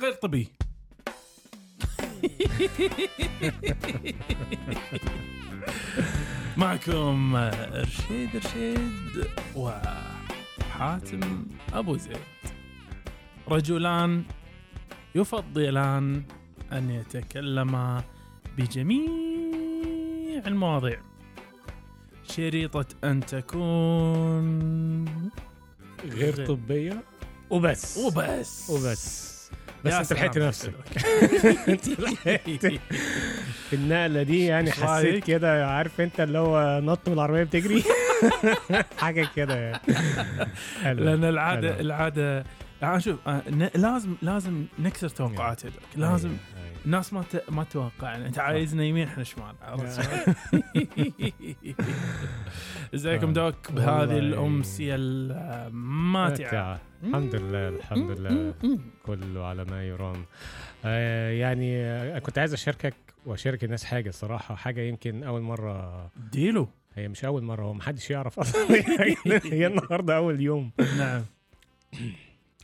غير طبي معكم رشيد رشيد وحاتم أبو زيد. رجلان يفضلان أن يتكلما بجميع المواضيع. شريطة أن تكون غير طبية. وبس. وبس. وبس. بس أنت لحقت. نفسك في النقلة دي يعني حسيت؟ كده عارف أنت اللي هو نط من العربية بتجري حاجة كده يعني. لأن العاده. العاده يعني شوف آه، لازم لازم نكسر توقعات لازم أيوة، أيوة. الناس ما ت... ما تتوقع يعني انت عايزنا يمين إحنا شمال. عرفت؟ إزيكم آه. دوك بهذه والله. الامسيه الماتعه. الحمد لله الحمد لله. كله على ما يرام. آه يعني آه، كنت عايز أشاركك وأشارك الناس حاجة صراحة حاجة يمكن أول مرة ديلو. هي مش أول مرة هو محدش يعرف أصلا. هي النهارده أول يوم. نعم.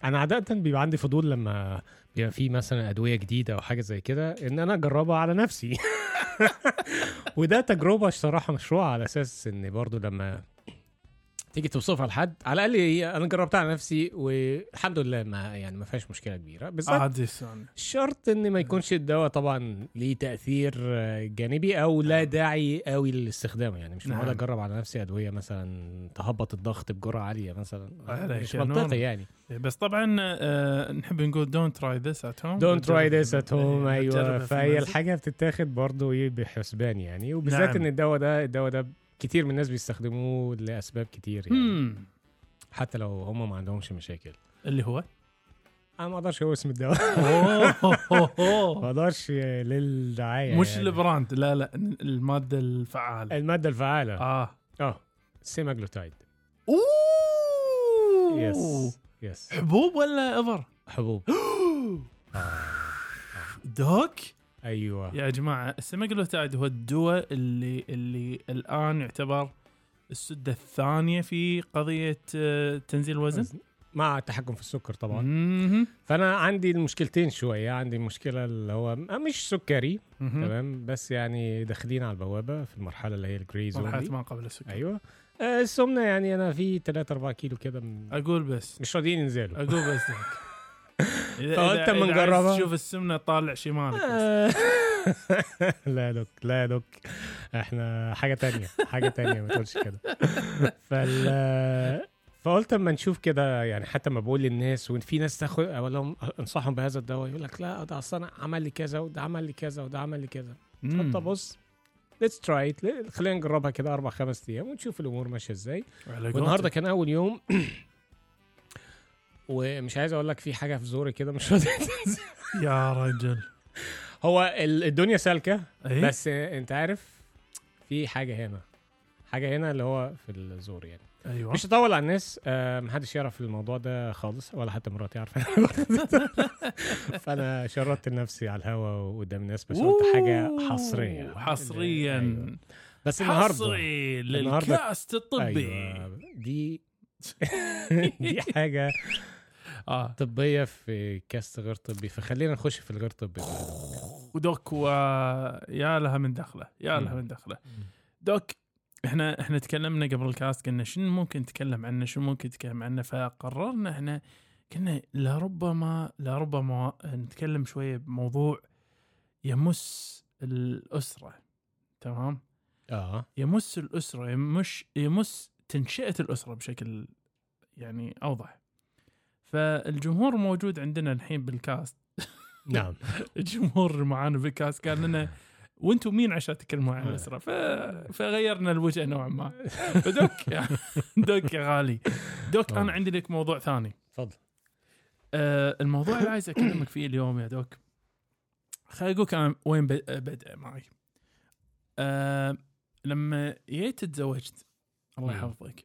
أنا عادة بيبقى عندي فضول لما بيبقى في مثلا أدوية جديدة أو حاجة زي كده إن أنا أجربها على نفسي. وده تجربة الصراحة مشروعة على أساس إن برضو لما تيجي توصفها لحد. على الأقل هي أنا جربتها على نفسي والحمد لله ما يعني ما فيهاش مشكلة كبيرة. بس عادي السنة شرط إن ما يكونش الدواء طبعا ليه تأثير آه، جانبي أو لا داعي قوي للاستخدام. يعني مش معقول نعم. أجرب على نفسي أدوية مثلا تهبط الضغط بجرعة عالية مثلا. عليك مش نور. منطقي يعني. بس طبعا آه، نحب نقول don't try this at home don't try this at home أيوه. فهي فهي الحاجة بتتاخد برضه إيه بحسبان يعني. وبالذات نعم. إن الدواء ده الدواء ده كتير من الناس بيستخدموه لأسباب كتير يعني. حتى لو هم ما عندهمش مشاكل. اللي هو؟ أنا ما أقدرش أقول اسم الدواء ما أقدرش للدعاية مش يعني. ال brand لا لا المادة الفعالة. المادة الفعالة. آه. آه. سيماجلوتايد. أوه. yes yes حبوب ولا إبر؟ حبوب. Doc. أيوه. يا جماعة ال semaglutide هو الدواء اللي اللي الآن يعتبر السدة الثانية في قضية آه، تنزيل الوزن؟ مع التحكم في السكر طبعا. مهم. فأنا عندي المشكلتين شوية. عندي مشكلة اللي هو مش سكري. تمام؟ بس يعني داخلين على البوابة في المرحلة اللي هي ال grey zone مرحلة. ما قبل السكر. أيوه. آه، السمنة يعني أنا في 3 4 كيلو كده م- أقول بس. مش راضيين ينزلوا. أقول بس أما إذا عايز نجربها. تشوف السمنة طالع شمالك. لا Doc لا Doc إحنا حاجة تانية حاجة تانية ما تقولش كده فال فقلت أما نشوف كده يعني حتى ما بقول للناس وإن في ناس تاخد أقول لهم أنصحهم بهذا الدواء يقول لك لا ده أصل أنا عمل لي كذا وده عمل لي كذا وده عمل لي كذا. فانت بص let's try خلينا نجربها كده أربع خمس أيام ونشوف الأمور ماشية إزاي والنهاردة. كان أول يوم ومش عايز أقول لك في حاجة في زوري كده مش تنزل. يا رجل. هو ال- الدنيا سالكة إيه؟ بس أنت عارف في حاجة هنا. حاجة هنا اللي هو في الزور يعني. أيوه. مش هطول على الناس آه محدش يعرف الموضوع ده خالص ولا حتى مراتي عارفة. فأنا شردت نفسي على الهوا وقدام الناس بس قلت حاجة حصرية. حصريا. أيوة. بس النهارده. حصري للكاست الطبي. أيوه. دي دي حاجة آه. طبية في كاست غير طبي. فخلينا نخش في الغير طبي. ودوك ويا لها من دخله يا لها. من دخله دوك إحنا إحنا تكلمنا قبل الكاست قلنا شنو ممكن نتكلم عنه شنو ممكن نتكلم عنه. فقررنا إحنا قلنا لربما لربما نتكلم شوية بموضوع يمس الأسرة تمام؟ آه. يمس الأسرة يمش يمس تنشئة الأسرة بشكل يعني أوضح. فالجمهور موجود عندنا الحين بالكاست. نعم. الجمهور معانا بالكاست قال لنا وأنتم مين عشان تتكلموا عن الاسره ف... فغيرنا الوجه نوعا ما. فدوك يا دوك يا غالي. دوك أنا. عندي لك موضوع ثاني. تفضل. آه الموضوع اللي عايز أكلمك فيه اليوم يا دوك خليني أقول لك أنا وين بدأ معي. آه لما جيت تزوجت الله. يحفظك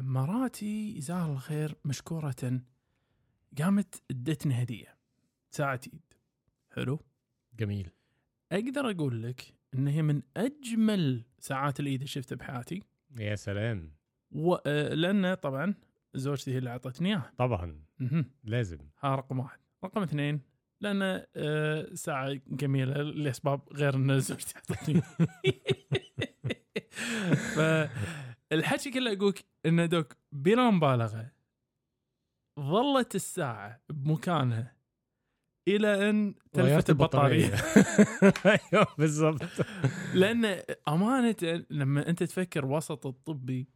مراتي جزاها الله الخير مشكورة. قامت ادتني هدية ساعة إيد. حلو؟ جميل. أقدر أقول لك إن هي من أجمل ساعات الإيد اللي شفتها بحياتي. يا سلام. و... آه، لأن طبعا زوجتي هي اللي أعطتني اياه طبعا. مهم. لازم. ها رقم واحد. رقم اثنين لأن آه، ساعة جميلة لأسباب غير إن زوجتي أعطتني. فالحكي كله اقولك إن دوك بلا مبالغة ظلت الساعة بمكانها إلى أن تلفت البطارية. أيوه بالضبط. لأن أمانة لما أنت تفكر وسط الطبي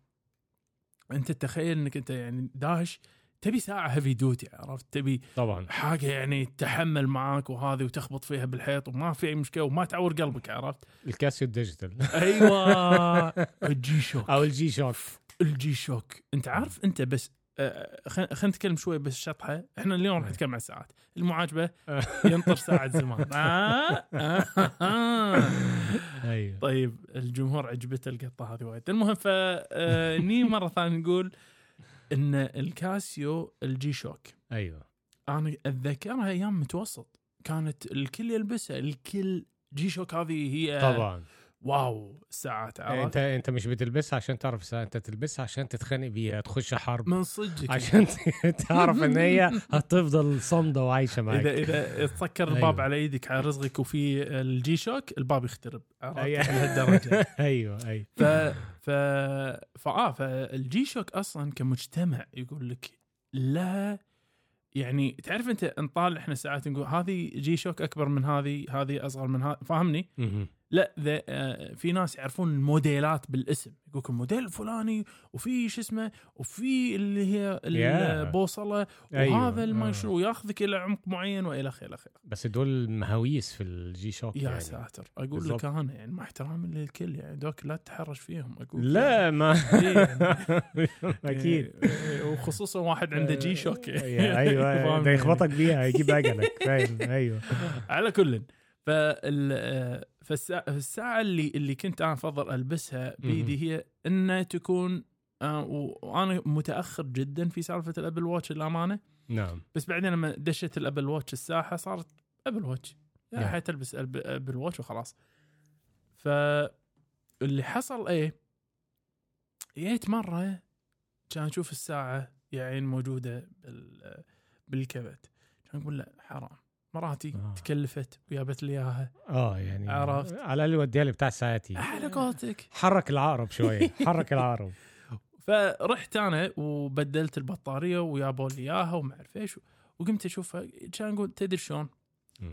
أنت تخيل إنك أنت يعني داش تبي ساعة heavy duty عرفت؟ تبي طبعا. حاجة يعني تحمل معاك وهذه وتخبط فيها بالحيط وما في أي مشكلة وما تعور قلبك عرفت؟ ال Casio digital أيوه. ال G-Shock. أو ال G-Shock. ال G-Shock. أنت عارف أنت بس آه، خلينا خلينا نتكلم شوي بس شطحة. إحنا اليوم راح نتكلم عن الساعات. المعاجبة ينطر ساعة زمان آه آه آه. أيوه. طيب الجمهور عجبته القطة هذه وايد. المهم فني مرة ثانية نقول إن ال Casio ال G-Shock. أيوه. أنا أتذكرها أيام متوسط. كانت الكل يلبسها الكل G-Shock هذه هي طبعا. واو ساعات انت عرفت؟ انت مش بتلبسها عشان تعرف الساعة، أنت تلبسها عشان تتخانق بيها تخش حرب. من صدقك. عشان تعرف إن هي هتفضل صامده وعايشة معاك اذا إذا تسكر الباب أيوة. على إيدك على رزقك وفي ال G-Shock الباب يخترب. أيوة. لهالدرجه أيوه أيوه. ف ف فاه فال G-Shock أصلا كمجتمع يقول لك لها يعني تعرف أنت نطالع إحنا ساعات نقول هذه G-Shock أكبر من هذه هذه أصغر من هذه فاهمني؟ لا ذا آه، في ناس يعرفون الموديلات بالاسم يقول لك الموديل الفلاني وفي شو اسمه وفي اللي هي البوصله أيوة. وهذا ما آه. شنو ياخذك إلى عمق معين وإلى آخره إلى آخره بس دول مهاويس في ال G-Shock يا يعني. ساتر أقول بالضبط. لك أنا يعني مع احترامي للكل يعني Doc لا تتحرش فيهم أقول لا ما إيه يعني. أكيد إيه، وخصوصا واحد عنده G-Shock أيوه أيوه فاهم ده يعني. يخبطك بيها يجيب فاهم أيوه على كل فال فالساعة, الساعة اللي اللي كنت أنا أفضل ألبسها بايدي هي إنها تكون آه، وأنا متأخر جدا في سالفة ال Apple Watch الأمانة. نعم. بس بعدين لما دشت ال Apple Watch الساحة صارت Apple Watch. نعم. يعني تلبس App- Apple Watch وخلاص. فاللي حصل إيه جيت مرة كان أشوف الساعة يعني موجودة بال بالكبت كان أقول لا حرام. مراتي آه. تكلفت وجابت لي إياها. آه يعني عرفت. على الأقل وديها لي بتاع ساعتي. على قولتك. حرك العقرب شوية. حرك العقرب. فرحت أنا وبدلت البطارية ويابوا لي إياها وما أعرف إيش. وقمت أشوفها كان أقول تدري شلون؟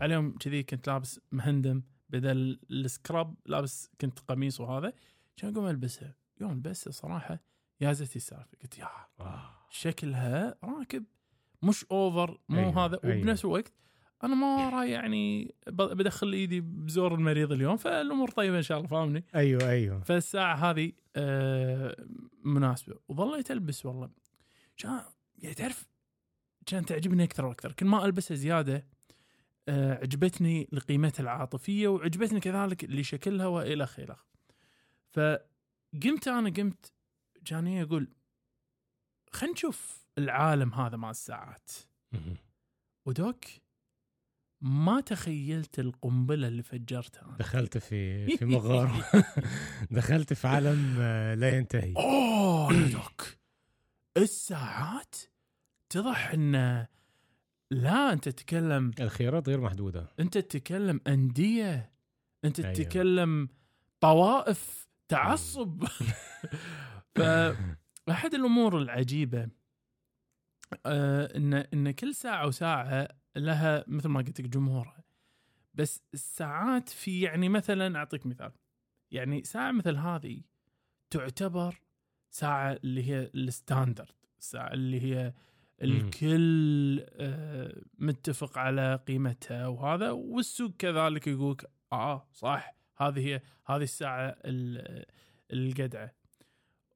عليهم كذي كنت لابس مهندم بدل ال scrub لابس كنت قميص وهذا. كان اقوم ألبسها. يوم لبسها صراحة يازت لي السالفة. قلت يا آه. شكلها راكب. مش over مو أيوة، هذا. أيوة. وبنفس الوقت أنا ما راي يعني بدخل إيدي بزور المريض اليوم فالأمور طيبة إن شاء الله فاهمني؟ أيوه أيوه. فالساعة هذه آه، مناسبة. وظليت ألبس والله. كان يعني تعرف كانت تعجبني أكثر وأكثر. كل ما البسها زيادة آه، عجبتني لقيمتها العاطفية وعجبتني كذلك لشكلها وإلى آخره. فقمت أنا قمت جاني أقول خلينا نشوف العالم هذا مع الساعات. ودوك ما تخيلت القنبلة اللي فجرتها أنا. دخلت في في مغارة. دخلت في عالم آه، لا ينتهي. أوه يا دوك. الساعات تضح إن لا أنت تتكلم الخيارات غير محدودة. أنت تتكلم أندية أنت أيوة. تتكلم طوائف تعصب. فاحد الأمور العجيبة آه إن إن كل ساعة وساعة لها مثل ما قلت لك جمهورها بس الساعات في يعني مثلا أعطيك مثال. يعني ساعة مثل هذه تعتبر ساعة اللي هي ال standard الساعة اللي هي الكل آه متفق على قيمتها وهذا والسوق كذلك يقول آه صح هذه هي هذه الساعة ال- القدعة.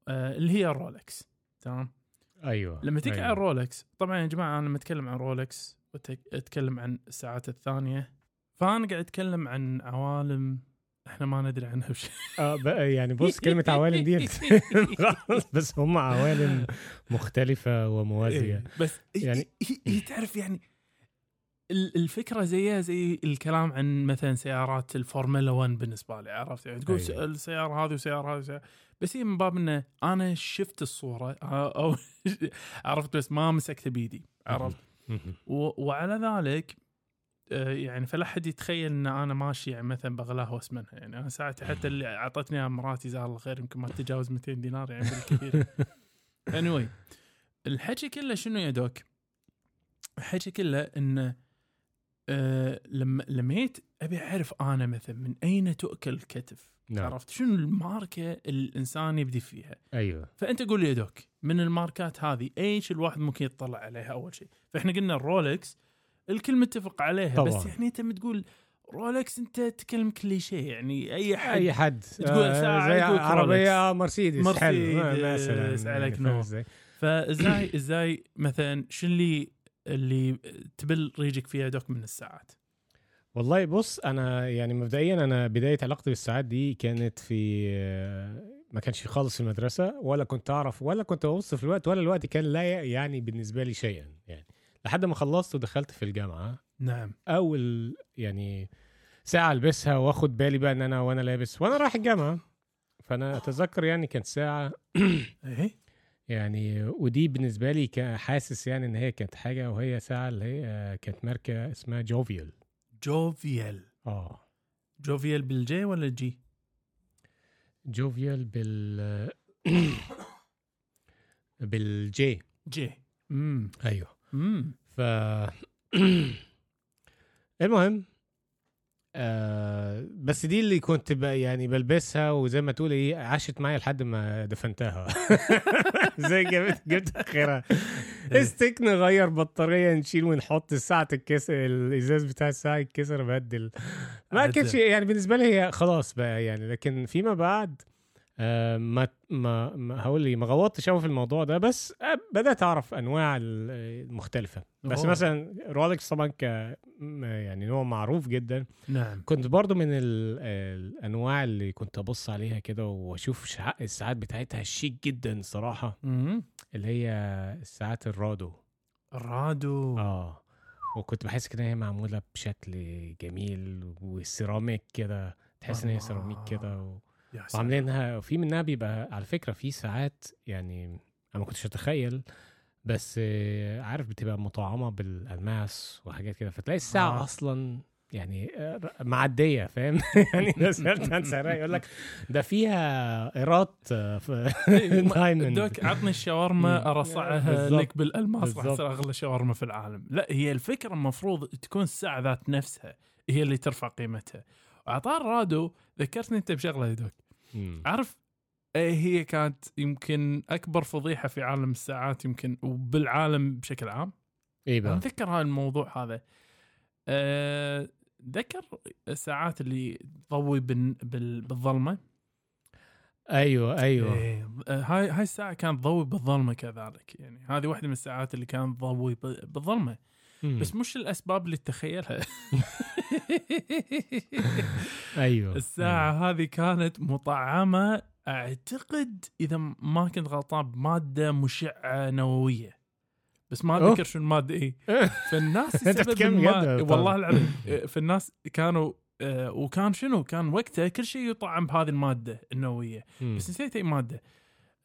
آه اللي هي ال Rolex تمام؟ أيوه لما تجي أيوة. على ال Rolex طبعا يا جماعة أنا لما اتكلم عن Rolex واتكلم عن الساعات الثانية فأنا قاعد أتكلم عن عوالم إحنا ما ندري عنها بشيء آه يعني بص كلمة عوالم دي بس هم عوالم مختلفة وموازية إيه، بس يعني- هي, تعرف يعني ال- الفكرة زيها زي الكلام عن مثلا سيارات الفورمولا 1 بالنسبة لي عرفت يعني تقول أيوة. أيوة. السيارة هذه وسيارة هذه وسيارة. بس هي من باب إنه أنا شفت الصورة أو عرفت بس ما مسكت بيدي عرفت وعلى ذلك آه، يعني فلا حد يتخيل إن أنا ماشي يعني مثلا بغلاهوس منها. يعني أنا ساعتها حتى اللي أعطتني إياها مراتي جزاها الله خير يمكن ما تتجاوز 200 دينار يعني بالكثير. Anyway الحكي كله شنو يا دوك؟ الحكي كله انه لما لما جيت أبي أعرف أنا مثلا من أين تؤكل الكتف. نعم. عرفت؟ شنو الماركة الإنسان يبدي فيها؟ أيوه. فأنت قول لي يا دوك. من الماركات هذه إيش الواحد ممكن يطلع عليها اول شيء فاحنا قلنا ال Rolex الكل متفق عليها طبعاً. بس يعني انت تقول Rolex انت تتكلم كل شيء يعني أي حد أي حد تقول آه، ساعة زي عربية مرسيدس مرسيدس، حلو عليك يعني نور. إزاي؟ فإزاي إزاي مثلا شو اللي اللي تبل ريجك فيها Doc من الساعات والله بص أنا يعني مبدئيا أنا بداية علاقتي بالساعات دي كانت في ما كانش خالص في المدرسة ولا كنت أعرف ولا كنت ببص في الوقت ولا الوقت كان لا يعني بالنسبة لي شيئا يعني. لحد ما خلصت ودخلت في الجامعة نعم. أول يعني ساعة ألبسها وأخد بالي بقى إن أنا وأنا لابس وأنا رايح الجامعة. فأنا أتذكر يعني كانت ساعة إيه؟ يعني ودي بالنسبة لي كان حاسس يعني إن هي كانت حاجة وهي ساعة اللي هي كانت ماركة اسمها Jovial. Jovial. آه. Jovial بال G ولا ال J؟ Jovial بال بال J. J. امم أيوه. امم ف المهم آه بس دي اللي كنت. يعني بلبسها وزي ما تقول إيه عاشت معايا لحد ما دفنتها زي جبت جبت آخرها استيك نغير بطارية نشيل ونحط الساعة تتكسر الإزاز بتاع الساعة يتكسر بدل ما. كانش يعني بالنسبة لي هي خلاص بقى يعني لكن فيما بعد ما ما, ما هقول لك ما غوطتش قوي في الموضوع ده بس آه بدأت أعرف أنواع ال- المختلفة. بس أوه. مثلا Rolex طبعا ك م- يعني نوع معروف جدا. نعم. كنت برضو من ال- الأنواع اللي كنت أبص عليها كده وأشوف الساعات بتاعتها شيك جدا صراحة. امم اللي هي الساعات ال Rado. ال Rado. آه. وكنت بحس كده هي معمولة بشكل جميل وسيراميك كده تحس إن هي سيراميك كده و... وعاملينها في منها بيبقى على فكرة في ساعات يعني أنا ما كنتش أتخيل بس عارف بتبقى مطعمة بالألماس وحاجات كده فتلاقي الساعة آه. أصلا يعني آه، معدية فاهم يعني عن سعرها يقول لك ده فيها إيراد في دايموند دوك عطني الشاورما. أرصعها. لك بالألماس راح. تصير أغلى شاورما في العالم لا هي الفكرة المفروض تكون الساعة ذات نفسها هي اللي ترفع قيمتها وعطار رادو ذكرتني أنت بشغلة دوك. عارف؟ إيه هي كانت يمكن أكبر فضيحة في عالم الساعات يمكن وبالعالم بشكل عام؟ أنا بقى أتذكر هذا الموضوع هذا. أه ذكر الساعات اللي تضوي بال- بال- بالظلمة؟ أيوه أيوه. إيه، آه، هاي هاي الساعة كانت تضوي بالظلمة كذلك. يعني هذه واحدة من الساعات اللي كانت تضوي بالظلمة. مم. بس مش الأسباب اللي تتخيلها أيوه الساعة هذه كانت مطعمة أعتقد إذا ما كنت غلطان بمادة مشعة نووية بس ما. اذكر شو المادة إيه فالناس ما؟ طبعاً. والله العظيم آه، فالناس كانوا آه، وكان شنو كان وقتها كل شيء يطعم بهذه المادة النووية مم. بس نسيت أي مادة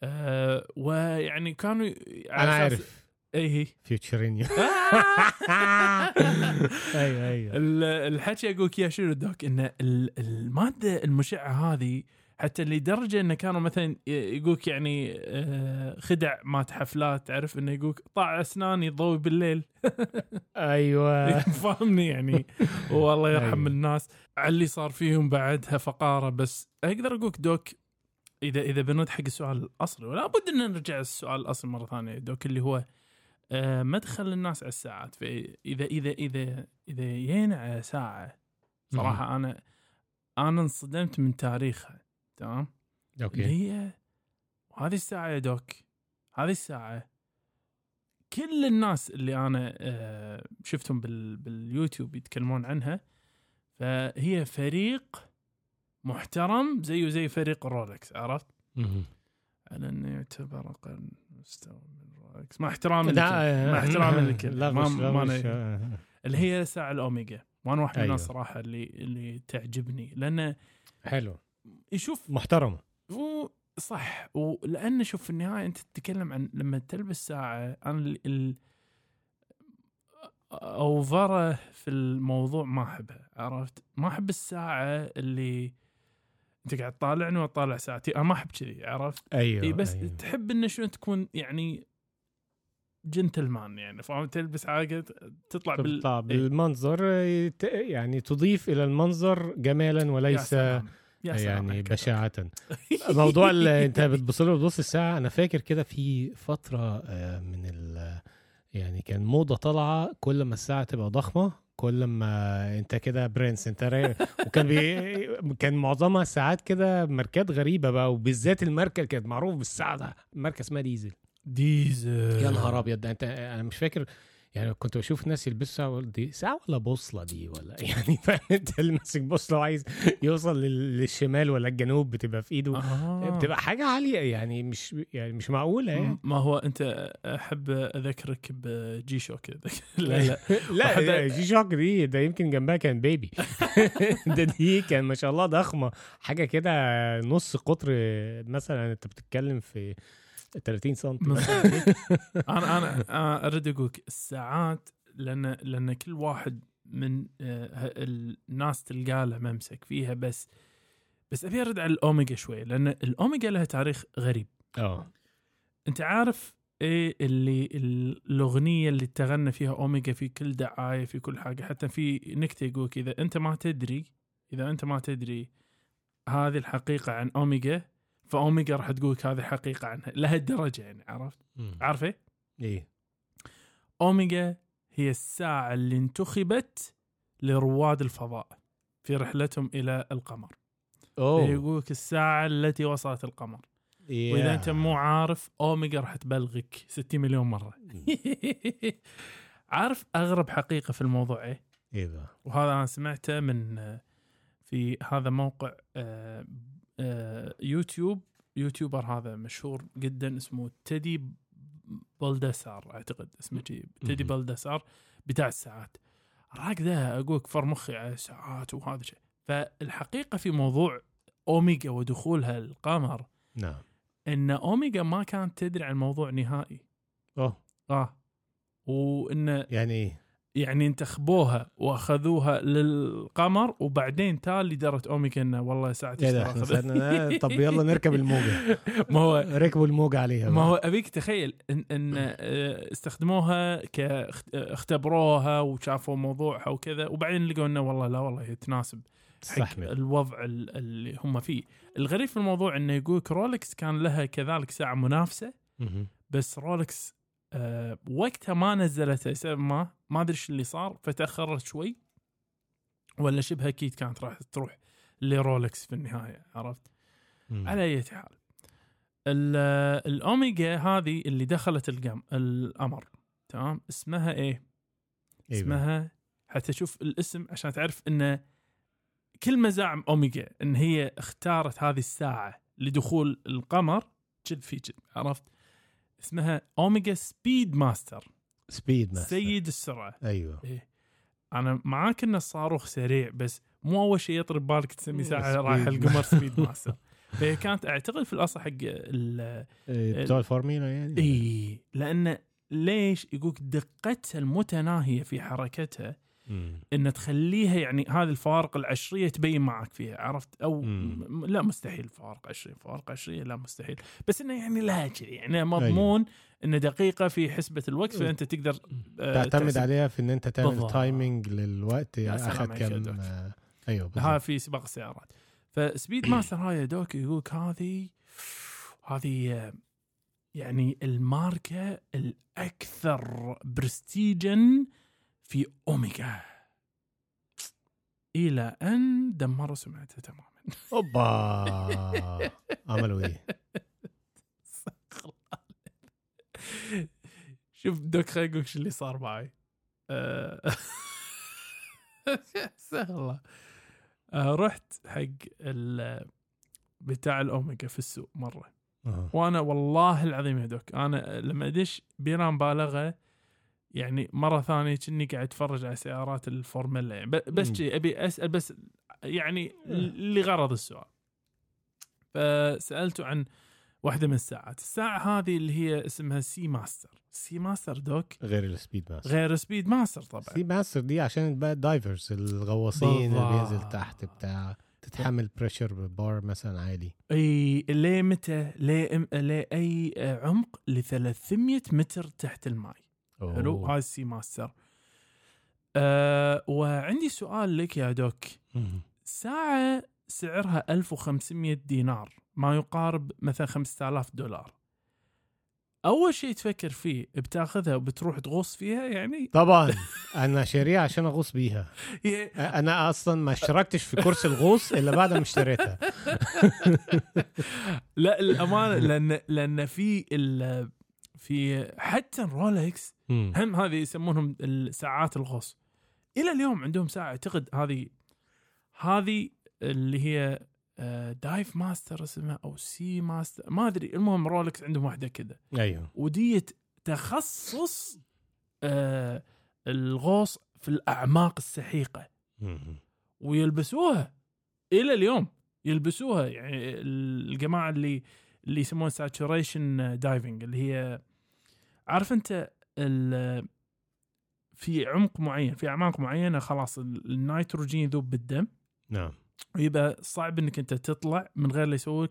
آه ويعني كانوا أنا عارف اي هي؟ فيوتشرينيو أيوه أيوه. ال- الحكي أقول لك يا شنو دوك؟ إن ال- المادة المشعة هذه حتى لدرجة انه كانوا مثلا يقولك يعني آه، خدع مات حفلات تعرف إنه يقولك طاع اسناني ضوي بالليل. أيوه. فاهمني يعني؟ والله يرحم أيوة. الناس. على اللي صار فيهم بعدها فقارة بس أقدر أقولك دوك اذا إذا بنرد حق السؤال الأصلي ولا بد إن نرجع السؤال الأصلي مرة ثانية دوك اللي هو مدخل الناس على الساعات. فاذا إذا إذا إذا جينا على ساعة صراحة أنا أنا انصدمت من تاريخها تمام؟ أوكي. هي وهذه الساعة يا دوك هذه الساعة. كل الناس اللي أنا آه، شفتهم بال باليوتيوب يتكلمون عنها فهي فريق محترم زيه زي فريق Rolex عرفت؟ على أنه يعتبر أقل مستوى من Rolex مع احترامي للكل آه، مع احترامي آه، لا ما آه، اللي هي ساعة الأوميجا وأنا واحد من أيوة. الناس صراحة اللي اللي تعجبني لأنه حلو يشوف محترمة هو صح ولان شوف في النهاية أنت تتكلم عن لما تلبس ساعة أنا ال... ال... أوفره في الموضوع ما أحبها عرفت؟ ما أحب الساعة اللي أنت قاعد تطالعني وتطالع ساعتي أنا ما أحب كذي عرفت؟ أيوه إي بس أيوة. تحب إنه شلون تكون يعني جنتلمان يعني فاهم تلبس حاجة تطلع بال تطلع إيه. بالمنظر يت- يعني تضيف إلى المنظر جمالا يا وليس سلام. يا سلام يعني. بشاعة موضوع اللي أنت بتبص له بتبص الساعة أنا فاكر كده في فترة آه، من ال يعني كان موضة طالعة كل ما الساعة تبقى ضخمة كل ما أنت كده برنس أنت رايق وكان بي... كان معظمها ساعات كده ماركات غريبة بقى وبالذات الماركة كانت معروف بالساعة ده ماركة اسمها Diesel Diesel يا نهار أبيض ده أنت أنا مش فاكر يعني كنت بشوف ناس يلبسوا دي ساعة ولا بوصلة دي ولا؟ يعني أنت اللي ماسك بوصلة وعايز يوصل لل- للشمال ولا الجنوب بتبقى في إيده آه. بتبقى حاجة عالية يعني مش يعني مش معقولة يعني. ما هو أنت أحب اذكرك ب G Shock لا لا. لا لا، جي شوك دي ده يمكن جنبها كان baby ده دي كان ما شاء الله ضخمة حاجة كده نص قطر مثلا أنت بتتكلم في 30 سم أنا أنا أريد أقول لك الساعات لأن لأن كل واحد من آه، الناس تلقى له ممسك فيها بس بس أبي أرد على الأوميجا شوي لأن الأوميجا لها تاريخ غريب. آه أنت عارف إيه اللي الأغنية اللي تغنى فيها أوميجا في كل دعايه في كل حاجة حتى في نكتة يقول إذا أنت ما تدري إذا أنت ما تدري هذه الحقيقة عن أوميجا فأوميجا راح تقول هذه الحقيقة عنها لهالدرجه يعني عرفت؟ مم. عارف إيه. إيه أوميجا هي الساعة اللي انتخبت لرواد الفضاء في رحلتهم إلى القمر. أوه. يقول لك الساعة التي وصلت القمر. إيه. وإذا أنت مو عارف أوميجا راح تبلغك 60 مليون مرة. عارف أغرب حقيقة في الموضوع إيه؟ إيه بقى وهذا أنا سمعته من آه، في هذا موقع آه، YouTube YouTuber هذا مشهور جدا اسمه Teddy Baldassarre أعتقد اسمه Teddy مهم. Baldassarre بتاع الساعات. راك ذا أقول فر مخي على الساعات وهذا الشيء فالحقيقة في موضوع أوميجا ودخولها القمر نعم. إن أوميجا ما كانت تدري عن الموضوع نهائي. أوه. آه. وانه يعني يعني انتخبوها واخذوها للقمر وبعدين تالي درت أوميجا إنه والله ساعتي صرنا طب يلا نركب الموجة ما هو ركبوا الموجة عليها ما. هو أبيك تخيل إن, إن آه، استخدموها ك اختبروها وشافوا موضوعها وكذا وبعدين لقوا إنه والله لا والله هي تناسب حق الوضع ال- اللي هم فيه الغريب في الموضوع إنه يقولك Rolex كان لها كذلك ساعة منافسة. بس Rolex آه وقتها ما نزلتها لسبب ما ما أدري إيش اللي صار فتأخرت شوي ولا شبه أكيد كانت راح تروح ل Rolex في النهاية عرفت؟ مم. على أي حال ال- الأوميجا هذه اللي دخلت القم القمر تمام اسمها إيه؟ اسمها حتى شوف الاسم عشان تعرف انه كل ما زعم أوميجا إن هي اختارت هذه الساعة لدخول القمر جد في جد عرفت؟ اسمها Omega Speedmaster Speedmaster سيد السرعة. أيوه. إيه. أنا معاك ان الصاروخ سريع بس مو أول شيء يطري ببالك تسمي ساعة رايح القمر Speedmaster فهي كانت أعتقد في الأصل حق ال إيه، بتوع الفورمولا يعني. اي لأن ليش يقولك دقتها المتناهية في حركتها. إن تخليها يعني هذه الفوارق العشرية تبين معك فيها عرفت أو مم. لا مستحيل فوارق عشريه فوارق عشرية لا مستحيل بس إنه يعني لها كذي يعني مضمون إنه دقيقة في حسبة الوقت فأنت تقدر آه، تعتمد تحسب. عليها في إن أنت تعمل بالضبط. timing للوقت يا يعني سلام أخذ كم. آه، أيوه بالضبط. في سباق السيارات ف Speedmaster هاي يا doc يقولك هذه هذه آه، يعني الماركة الأكثر برستيجا في أوميجا. إلى أن دمروا سمعتها تماما. أوبا! عملوا إيه؟ شوف دوك خليني أقول شو اللي صار معي. سهلة رحت حق بتاع الأوميجا في السوق مرة. آه. وأنا والله العظيم يا doc أنا لما أدش بلا مبالغه يعني مرة ثانية كني قاعد أتفرج على سيارات الفورمولا يعني. بس. شي أبي اسال بس يعني لغرض السؤال. فسالته عن واحدة من الساعات. الساعة هذه اللي هي اسمها Seamaster. Seamaster doc؟ غير ال Speedmaster. غير Speedmaster طبعا. Seamaster دي عشان بقى divers الغواصين اللي. بينزل تحت بتاع تتحمل pressure bar مثلا عالي. إي ليه متى؟ ليه ليه أي عمق ل 300 متر تحت حلو. هاي ال Seamaster. أه وعندي سؤال لك يا doc. ساعة سعرها 1500 دينار ما يقارب مثلا 5000 دولار. أول شيء تفكر فيه بتاخذها وبتروح تغوص فيها يعني؟ طبعا. أنا شاريها عشان أغوص بيها. أنا أصلا ما اشتركتش في course الغوص إلا بعد ما اشتريتها. لا الأمانة لأن لأن في ال في حتى Rolex مم. هم هذه يسمونهم الساعات الغوص. إلى اليوم عندهم ساعة أعتقد هذه هذه اللي هي آه، Divemaster اسمها أو Seamaster ما أدري. المهم Rolex عندهم واحدة كذا. أيوه. ودية تخصص آه، الغوص في الأعماق السحيقة. ويلبسوها إلى اليوم. يلبسوها يعني الجماعة اللي اللي يسمونها saturation diving اللي هي عارف أنت ال- في عمق معين في أعماق معينة خلاص ال- النيتروجين يذوب بالدم نعم ويبقى صعب إنك أنت تطلع من غير لا يسووك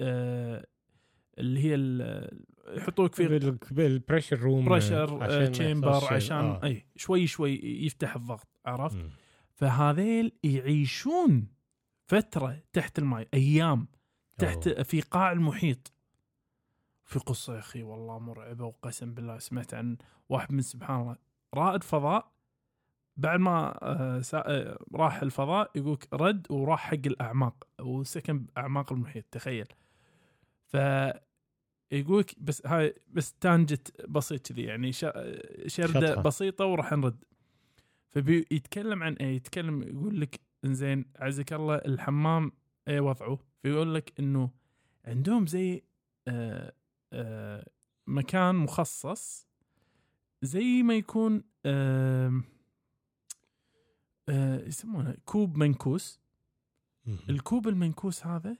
آه اللي هي يحطوك في ال pressure room pressure chamber عشان عشان آه. أي شوي شوي يفتح الضغط عرفت؟ فهذيل يعيشون فترة تحت الماء أيام تحت أوه. في قاع المحيط في قصة يا أخي والله مرعبة وقسم بالله سمعت عن واحد من سبحان الله رائد فضاء بعد ما آه، آه، راح الفضاء يقولك رد وراح حق الأعماق وسكن بأعماق المحيط تخيل. ف يقولك بس هاي بس تانجت بسيط كذي يعني شطحة. بسيطة وراح نرد. فبيتكلم عن إيه؟ يتكلم يقول لك إنزين عزك الله الحمام إيه وضعه. فيقول لك إنه عندهم زي آه مكان مخصص زي ما يكون آه آه يسمونه كوب منكوس. الكوب المنكوس هذا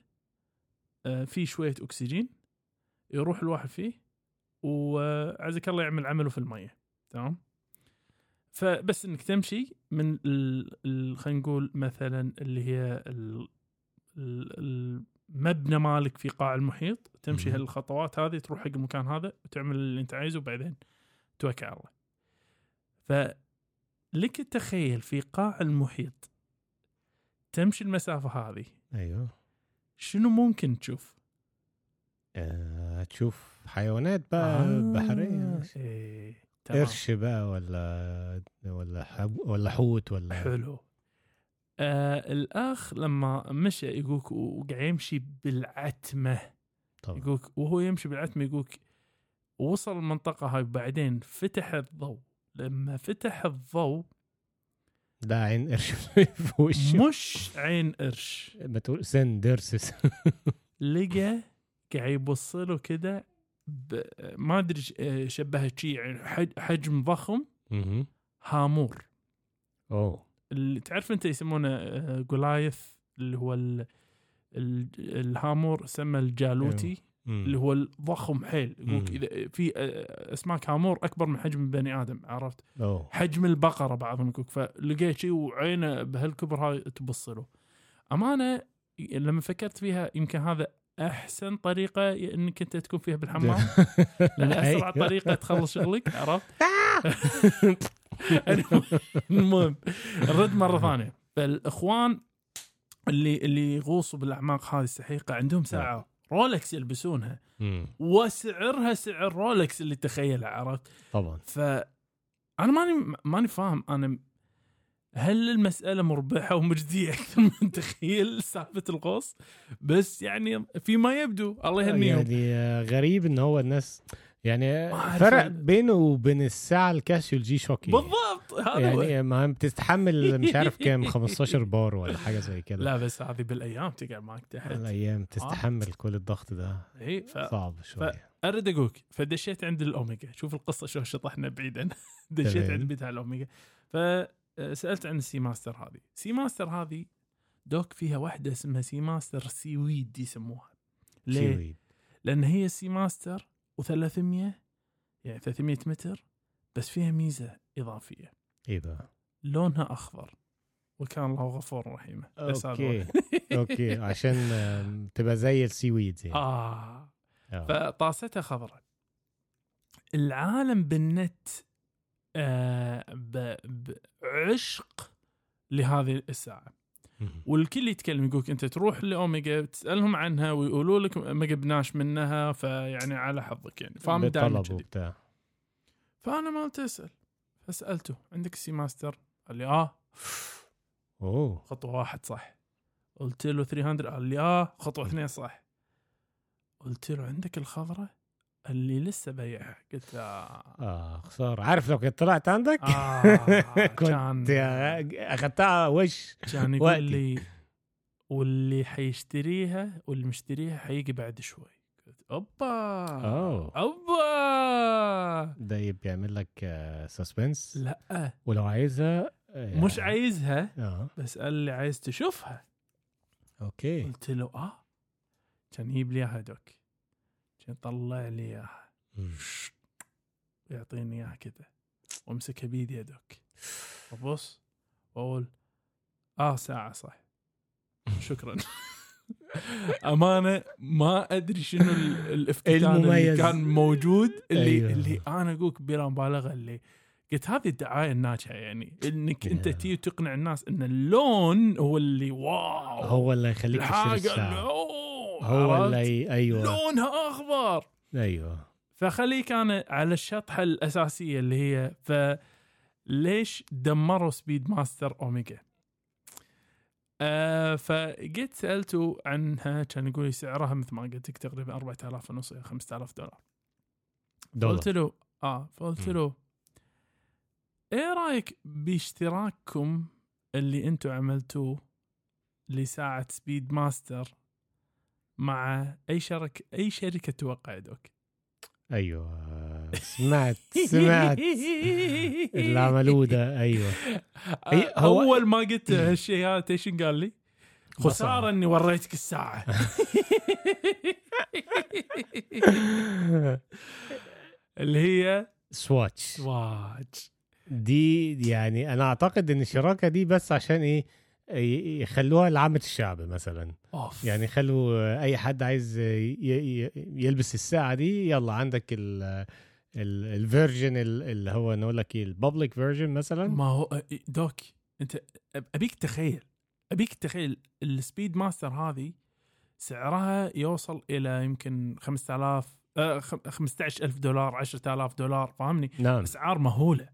آه فيه شوية أكسجين يروح الواحد فيه وعزك الله يعمل عمله في المية. تمام؟ فبس إنك تمشي من خلينا نقول مثلا اللي هي ال- ال- المبنى مالك في قاع المحيط تمشي. هالخطوات هذه تروح حق المكان هذا وتعمل اللي انت عايزه وبعدين توكل على الله فلك تخيل في قاع المحيط تمشي المسافة هذه أيوه شنو ممكن تشوف؟ آه، تشوف حيوانات بقى بحرية إيه. قرش بقى ولا ولا حب ولا حوت ولا حلو آه الأخ لما مشى يقولك وقاعد يمشي بالعتمة. طبعا. يقولك وهو يمشي بالعتمة يقولك وصل المنطقة هاي بعدين فتح الضوء. لما فتح الضوء ده عين قرش في وشه. مش عين قرش. ما تقول سن درسس. لقى قاعد يبص له كده ما أدري آه، شبهه شي يعني حج- حجم ضخم. هامور. أوه. اللي تعرف انت يسمونه آه، جولايث اللي هو ال ال الهامور سمى الجالوتي مم. اللي هو الضخم حيل يقولك. إذا في آه، أسماك هامور أكبر من حجم البني آدم عرفت أوه حجم البقرة بعضهم يقولك فلقيت شيء وعينه بهالكبر هاي تبص له أمانة لما فكرت فيها يمكن هذا أحسن طريقة إنك أنت تكون فيها بالحمام لأن أسرع أيوة. طريقة تخلص شغلك عرفت؟ المهم نرد مرة ثانية. فالإخوان اللي اللي يغوصوا بالأعماق هذه السحيقة عندهم ساعة رولكس يلبسونها. وسعرها سعر رولكس اللي تخيله عرفت؟ طبعا. ف أنا ماني ماني فاهم. أنا هل المسألة مربحة ومجدية أكثر من تخيل سالفة الغوص؟ بس يعني فيما يبدو. الله يهنيهم. يعني غريب إن هو الناس يعني فرق ال- بينه وبين الساعة الكاسيو ال G-Shock بالضبط. هذا. يعني ما بتستحمل مش عارف كام 15 بار ولا حاجة زي كده. لا بس هذه بالأيام تقعد معك تحت. الأيام تستحمل كل الضغط ده. إي ف... صعب شوية ارد أقولك فدشيت عند الأوميجا. شوف القصة شو شطحنا بعيدا. دشيت. عند بتاع الأوميجا. فسالت عن ال Seamaster هذه. Seamaster هذه doc فيها واحدة اسمها Seamaster seaweed يسموها. ليه؟ seaweed. لأن هي Seamaster و300 يعني 300 متر بس فيها ميزة إضافية. بقى لونها أخضر وكان الله غفور رحيم. okay. okay عشان تبقى زي ال seaweeds يعني. آه. آه. فطاستها خضراء. العالم بالنت آه ب- بعشق لهذه الساعة. والكل يتكلم يقولك أنت تروح لأوميجا تسألهم عنها ويقولوا لك ما جبناش منها فيعني على حظك يعني. فاهم دائما فأنا ما قلت أسأل. فسألته عندك Seamaster؟ قال لي آه. أوه. خطوة واحد صح. قلت له 300 قال لي آه. خطوة اثنين صح. قلت له عندك الخضرة؟ قال لي لسه بيعها قلت آه. آه خسارة. عارف لو كنت طلعت عندك؟ آه كنت كان أخذتها وش؟ كان وقتي. يقول لي واللي حيشتريها واللي مشتريها حيجي بعد شوي. أوبا! أوه. أوبا! ده بيعمل لك سسبنس لا. ولو عايزها آه، مش عايزها آه. بس قال لي عايز تشوفها. okay. قلت له آه. كان يجيب لي اياها doc كان يطلع لي إياها. يعطيني إياها كذا وأمسكها بيدي يا doc وأبص وأقول آه ساعة صح. شكرا. أمانة ما أدري شنو ال- الإفتتان اللي. كان موجود اللي أيوه. اللي أنا أقولك بلا مبالغة اللي قلت هذه الدعاية الناجحة يعني إنك أنت. تي تقنع الناس إن اللون هو اللي wow. هو اللي يخليك تشتري الساعة. هو؟ اللي أيوه. لونها أخضر. أيوه. فخليك أنا على الشطحه الأساسية اللي هي فليش دمروا Speedmaster أوميجا؟ آه فجيت سألته عنها كان يقول لي سعرها مثل ما قلت لك تقريبا 4000 ونص إلى 5000 دولار. دولار. قلت له آه فقلت. له إيه رأيك باشتراككم اللي أنتم عملتوه لساعة Speedmaster مع أي شركه أي شركة توقع doc. أيوه. سمعت سمعت. اللي عملوه ده أيوه هي- هو- أول ما قلت هالشيء هذا إيش قال لي؟ خسارة. إني وريتك الساعة. اللي هي؟ Swatch watch دي يعني أنا أعتقد إن الشراكه دي بس عشان إيه؟ يخلوها لعامة الشعب مثلا. أوف. يعني يخلوا أي حد عايز يلبس الساعة دي يلا عندك ال version اللي هو نقول لك إيه ال public version مثلا. ما هو doc أنت أبيك تخيل أبيك تخيل ال Speedmaster هذه سعرها يوصل إلى يمكن 5000 آه، خم- 15000 دولار 10000 دولار فاهمني؟ نعم. أسعار مهولة.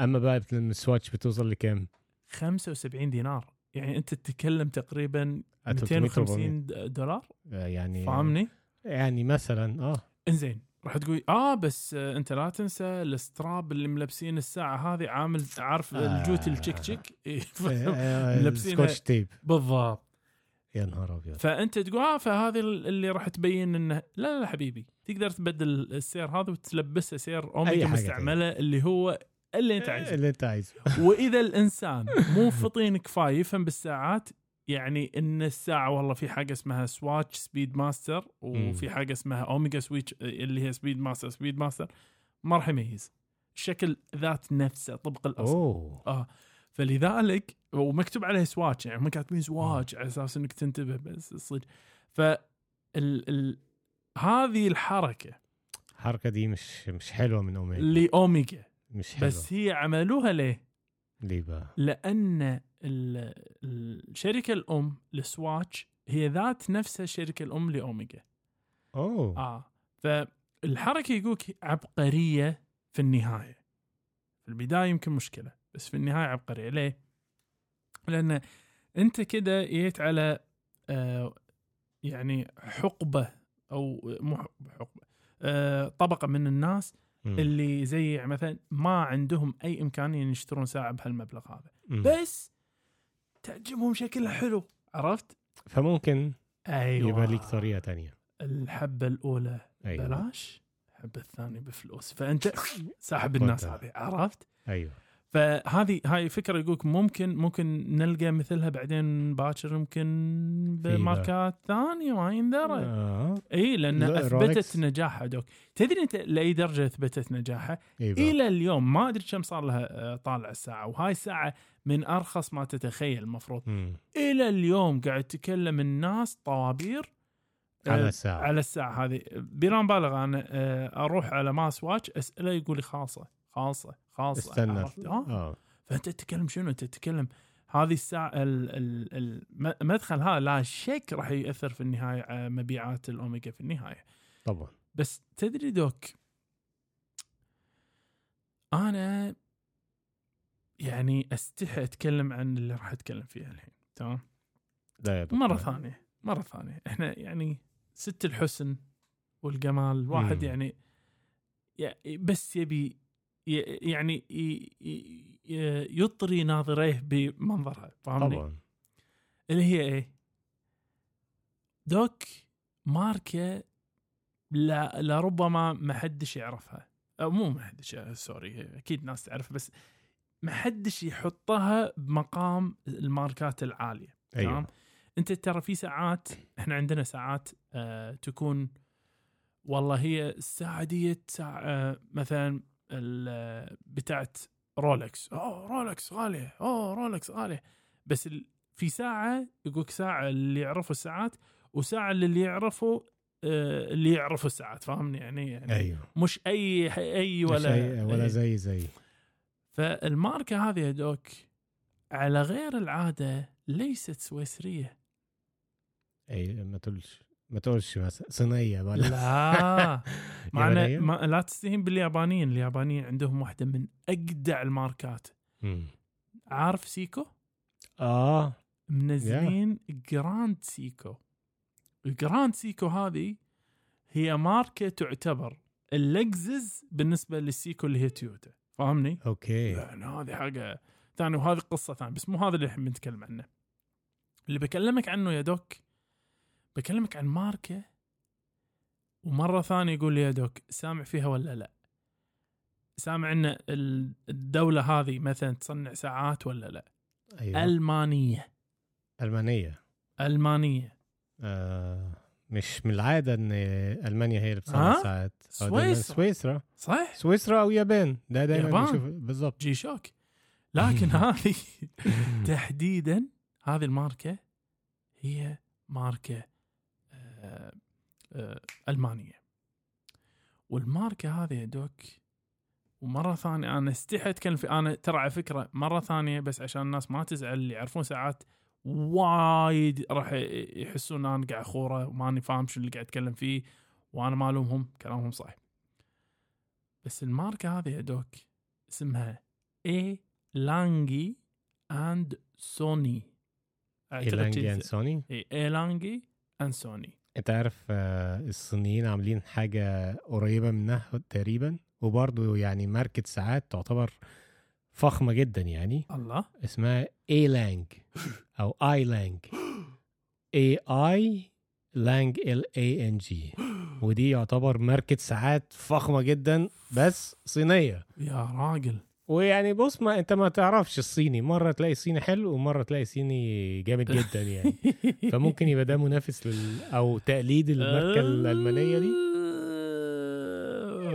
أما بقى ال Swatch بتوصل لكام؟ 75 دينار. يعني أنت تتكلم تقريبا 300 250 دولار؟ آه، يعني فاهمني؟ يعني مثلا آه. إنزين راح تقول آه بس آه أنت لا تنسى ال strap اللي ملبسين الساعة هذه عامل عارف آه. الجوتي التشيك تشيك ملبسينها- scotch tape. بالضبط. يا نهار أبيض. فأنت تقول آه فهذه اللي راح تبين إنه لا لا, حبيبي تقدر تبدل السير هذا وتلبسه سير اوميجا مستعملة اللي هو اللي انت عايزه. اللي انت عايزه. وإذا الإنسان مو فطين كفاية يفهم بالساعات يعني إن الساعة والله في حاجة اسمها Swatch Speedmaster وفي حاجة اسمها اوميجا Swatch اللي هي Speedmaster Speedmaster ما راح يميز. الشكل ذات نفسه طبق الأصل. أوه. آه. فلذلك ومكتوب عليه سواتش يعني هم كاتبين سواتش على أساس إنك تنتبه بس صدق. ف هذه الحركة الحركة دي مش مش حلوة من اوميجا لأوميجا. مش حلوة. بس هي عملوها ليه؟ ليه بقى؟ لأن ال- الشركة الأم لسواتش هي ذات نفسها الشركة الأم لأوميجا. أوه. آه. فالحركة يقولك عبقرية في النهاية. في البداية يمكن مشكلة بس في النهاية عبقرية. ليه؟ لأن أنت كده جيت على آه يعني حقبة أو مو حقبة آه طبقة من الناس مم. اللي زي يعني مثلا ما عندهم أي إمكانية إن يشترون ساعة بهالمبلغ هذا. مم. بس تعجبهم شكلها حلو عرفت؟ فممكن أيوه. يبقى ليك طريقة تانية. الحبة الأولى أيوه. بلاش الحبة الثانية بفلوس. فأنت ساحب الناس. هذه عرفت؟ أيوه. فهذه هاي فكرة يقولك ممكن ممكن نلقى مثلها بعدين باكر يمكن بماركات ثانية ما يندرى آه. إي لأن لا، أثبتت. نجاحها دوك. تدري أنت لأي درجة أثبتت نجاحها. إلى اليوم ما أدري كم صار لها آه، طالع الساعة. وهاي الساعة من أرخص ما تتخيل المفروض. مم. إلى اليوم قاعد تكلم الناس طوابير آه، على الساعة. على الساعة هذه. بلا مبالغة أنا آه، أروح على ماس واتش أسأله يقول لي خالصة. خالصه خالصه استنى؟ آه. آه فأنت تتكلم شنو أنت تتكلم هذه الساعة ال- ال- الم- المدخل هذا لا شك راح ياثر في النهاية على مبيعات الأوميجا في النهاية طبعا بس تدري دوك أنا يعني أستحي أتكلم عن اللي راح أتكلم فيه الحين تمام لا يا دكتور. مرة ثانية مرة ثانية إحنا يعني ست الحسن والجمال الواحد مم. يعني بس يبي يعني يطري ناظريه بمنظرها فاهمني؟ طبعا اللي هي إيه؟ دوك ماركة لا لربما ما حدش يعرفها أو مو ما حدش سوري أكيد ناس تعرفها بس ما حدش يحطها بمقام الماركات العالية أيوه تمام أنت ترى في ساعات إحنا عندنا ساعات آه تكون والله هي الساعة دي ساعه آه مثلا آه، بتاعت رولكس. أوه رولكس غاليه أوه رولكس غاليه بس في ساعة يقولك ساعة اللي يعرفوا الساعات وساعة اللي يعرفوا آه اللي يعرفوا الساعات فاهمني؟ يعني, يعني أيوه. مش أي أي ولا أي- ولا. زي زي. فالماركة هذه يا دوك على غير العادة ليست سويسرية. أي ما تقولش. ما تقولش مثلا صينية ولا لا. معنا يابانية؟ ما لا تستهين باليابانيين. اليابانيين عندهم واحدة من أجدع الماركات. مم. عارف سيكو؟ آه. منزلين Grand Seiko. ال Grand Seiko هذه هي ماركة تعتبر اللكزس بالنسبة للسيكو اللي هي تويوتا. فاهمني؟ أوكي. يعني هذه حاجة ثانية وهذه قصة ثانية بس مو هذا اللي إحنا بنتكلم عنه. اللي بكلمك عنه يا دوك بكلمك عن ماركة ومرة ثانية يقول لي يا دوك سامع فيها ولا لا؟ سامع إن ال- الدولة هذه مثلا تصنع ساعات ولا لا؟ أيوه. ألمانية. ألمانية. ألمانية. آه مش من العادة إن ألمانيا هي اللي بتصنع؟ ساعات. آه، سويسرا. سويسرا. صح سويسرا أو يابان ده دايما يابان. بنشوف بالظبط جي شوك. لكن هذه تحديدا هذه الماركة هي ماركة ألمانية. والماركة هذه يا دوك ومرة ثانية أنا استحي أتكلم في أنا ترى على فكرة مرة ثانية بس عشان الناس ما تزعل اللي يعرفون ساعات وايد راح يحسون ان أنا قاعد أخوره وماني فاهم شو اللي قاعد أتكلم فيه وأنا ما ألومهم كلامهم صح بس الماركة هذه يا دوك اسمها A. Lange and Söhne A. Lange and Söhne A. A. Lange and Söhne أنت عارف آه، الصينيين عاملين حاجة قريبة منها تقريبا وبرضه يعني ماركة ساعات تعتبر فخمة جدا يعني. الله. اسمها Ailang أو Ailang A Ailang L A N G ودي يعتبر ماركة ساعات فخمة جدا بس صينية. يا راجل. ويعني بص ما انت ما تعرفش الصيني. مرة تلاقي صيني حلو ومرة تلاقي صيني جامد جدا يعني. فممكن يبقى ده منافس لل... أو تقليد الماركة الألمانية دي.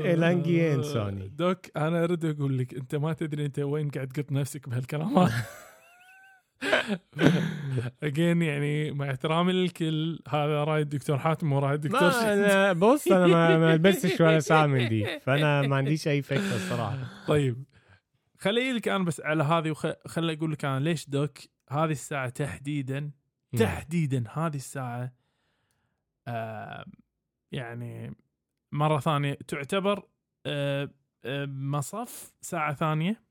إيلانجي إند سوني. دوك أنا أريد أقول لك أنت ما تدري أنت وين قاعد تقط نفسك بهالكلام. اجين يعني مع احترامي للكل هذا رأي الدكتور حاتم ورأي الدكتور ما. أنا بص أنا ما, ما لبستش ولا ساعة من دي فأنا ما عنديش أي فكرة الصراحة. طيب. خلي لك أنا بس على هذه وخلي أقول لك أنا ليش دوك هذه الساعة تحديدا تحديدا هذه الساعة آه يعني مرة ثانية تعتبر آه آه مصاف ساعة ثانية.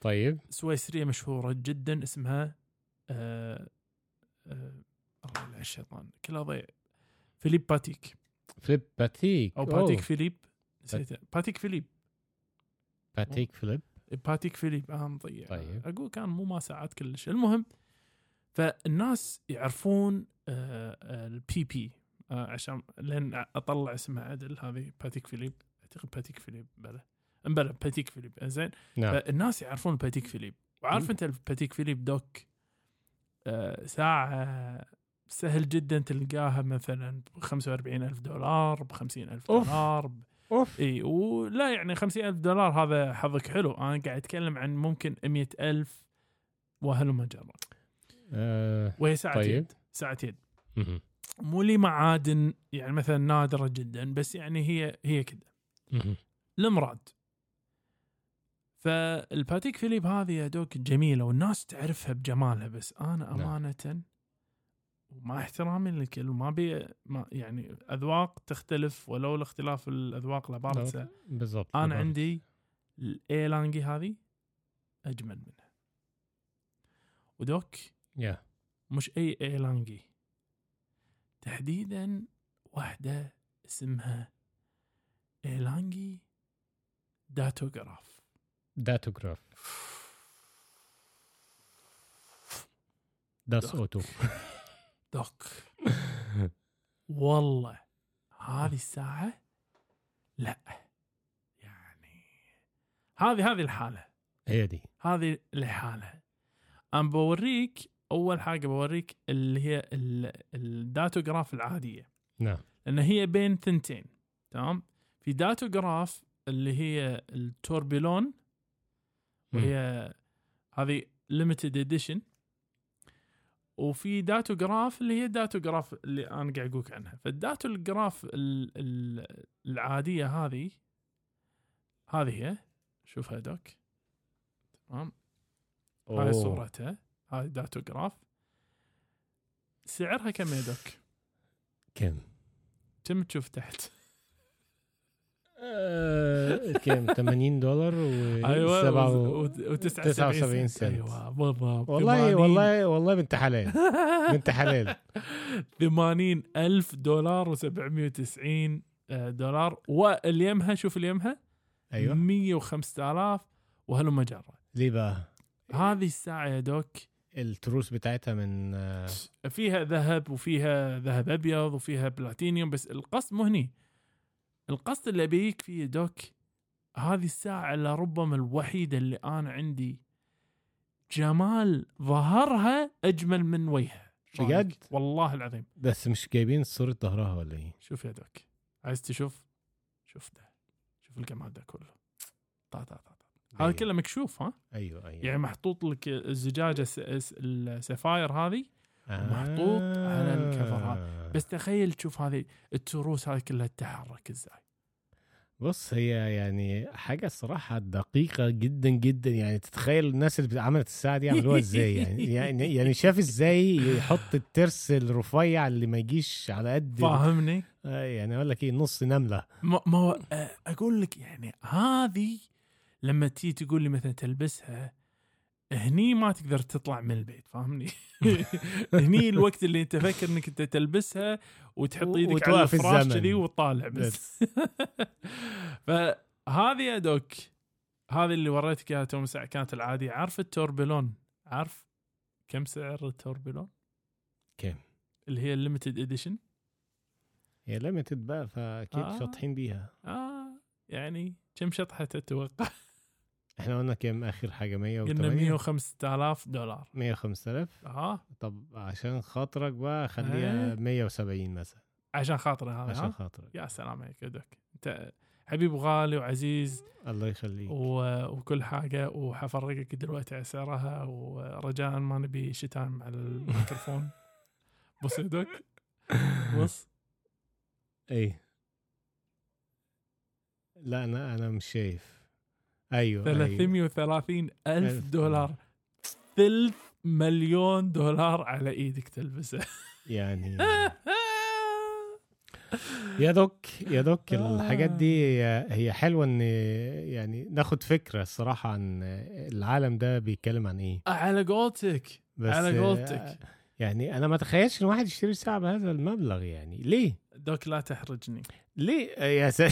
طيب. سويسرية مشهورة جدا اسمها آه آه الله الشيطان كلها ضيع Philippe Patek. Philippe Patek أو أوه. Patek Philippe نسيته Patek Philippe. Patek Philippe؟ Patek Philippe آه مضيع طيب. أقول كان مو ما ساعات كلش المهم فالناس يعرفون آه، ال PP عشان لين أطلع اسمها عدل هذه Patek Philippe أعتقد Patek Philippe بلا بلا Patek Philippe زين نعم فالناس يعرفون Patek Philippe وعارف. أنت ال Patek Philippe دوك آه، ساعة سهل جدا تلقاها مثلا ب 45 ألف دولار ب 50 ألف. دولار. أوف إي ولا يعني 50 ألف دولار هذا حظك حلو أنا قاعد أتكلم عن ممكن 100 ألف وهلم جرا آه، وهي ساعة طيب. يد ساعة يد. مو لي معادن يعني مثلا نادرة جدا بس يعني هي هي كذا. المراد فال Patek Philippe هذه يا دوك جميلة والناس تعرفها بجمالها بس أنا نعم. أمانة ومع احترامي للكل وما بي ما يعني أذواق تختلف ولولا اختلاف الأذواق لبارت السلع بالضبط أنا بالضبط. عندي ال A. Lange هذه أجمل منها. ودوك؟ يا. مش أي A. Lange. تحديدا واحدة اسمها A. Lange Datograph. Datograph. داس. أوتو. دوك والله هذه الساعة؟ لا. يعني هذه هذه الحالة. هي دي. هذه الحالة. أنا بوريك أول حاجة بوريك اللي هي ال- Datograph العادية. نعم. لأن هي بين ثنتين تمام؟ في Datograph اللي هي ال tourbillon وهي هذه limited edition وفي Datograph اللي هي Datograph اللي أنا قاعد أقولك عنها. فال Datograph ال- ال- العادية هذه هذه هي. شوفها دوك. تمام. هاي. صورتها. هاي Datograph. سعرها كم يا دوك؟ كم؟ كم تشوف تحت؟ آه، كم 80 دولار و أيوه سبعة و- و... و- و79 79 سنت. سنت. أيوه بالضبط والله 80 والله والله بنت حلال. بنت حلال. 80 ألف دولار و790 دولار. واليمها شوف اليمها. أيوه. 105000 وهلم جرة ليه بقى؟ هذه الساعة يا دوك. التروس بتاعتها من آه، فيها ذهب وفيها ذهب أبيض وفيها بلاتينيوم بس القصد مو هني. القصد اللي أبيك فيه دوك هذه الساعة لربما الوحيدة اللي أنا عندي جمال ظهرها أجمل من وجهها. بجد؟ والله العظيم. بس مش جايبين صورة ظهرها ولا إيه؟ شوف يا دوك. عايز تشوف؟ شوف ده. شوف الجمال ده كله. طا طا طا طا. هذا أيوة. كله مكشوف ها؟ أيوه أيوه. يعني محطوط لك الزجاجة السفاير هذه. آه. محطوط على الكفر بس تخيل تشوف هذه التروس هذه كلها تتحرك إزاي. بص هي يعني حاجة الصراحة دقيقة جدا جدا. يعني تتخيل الناس اللي عملت الساعة دي عملوها إزاي؟ يعني يعني يعني شاف إزاي يحط الترس الرفيع اللي ما يجيش على قد فاهمني؟ آه، يعني أقول لك إيه نص نملة. ما ما آه، أقول لك يعني هذه لما تيجي تقول لي مثلا تلبسها هني ما تقدر تطلع من البيت فاهمني؟ هني الوقت اللي انت فكر انك انت تلبسها وتحط إيدك على الفراش. كذي وتطالع بس. فهذه يا doc هذه اللي وريتك إياها تو كانت العادية. عارف ال tourbillon؟ عارف كم سعر ال tourbillon؟ كم؟ اللي هي ال limited edition هي limited بقى فأكيد آه. شاطحين بيها. آه يعني كم شطحة تتوقع؟ إحنا قلنا كم آخر حاجة؟ 100 قلنا 105000 دولار. 105000 آه. طب عشان خاطرك بقى خليها إيه. 170 مثلا. عشان خاطر هذا عشان ها خاطرك. يا سلام عليك يا دوك أنت حبيب غالي وعزيز. الله يخليك. و... وكل حاجة وحفرقك دلوقتي على سعرها ورجاء ما نبي شتام على الميكروفون. بص يا دوك بص. إيه. لا أنا أنا مش شايف. أيوه أيوه. 330 ألف ألف دولار. ثلث مليون دولار على إيدك تلبسه. يعني. يا دوك يا دوك الحاجات دي هي حلوة إن يعني ناخد فكرة الصراحة عن العالم ده بيتكلم عن إيه. على قولتك بس على قولتك. يعني أنا ما اتخيلش إن واحد يشتري ساعة بهذا المبلغ يعني. ليه؟ دوك لا تحرجني. ليه؟ يا س...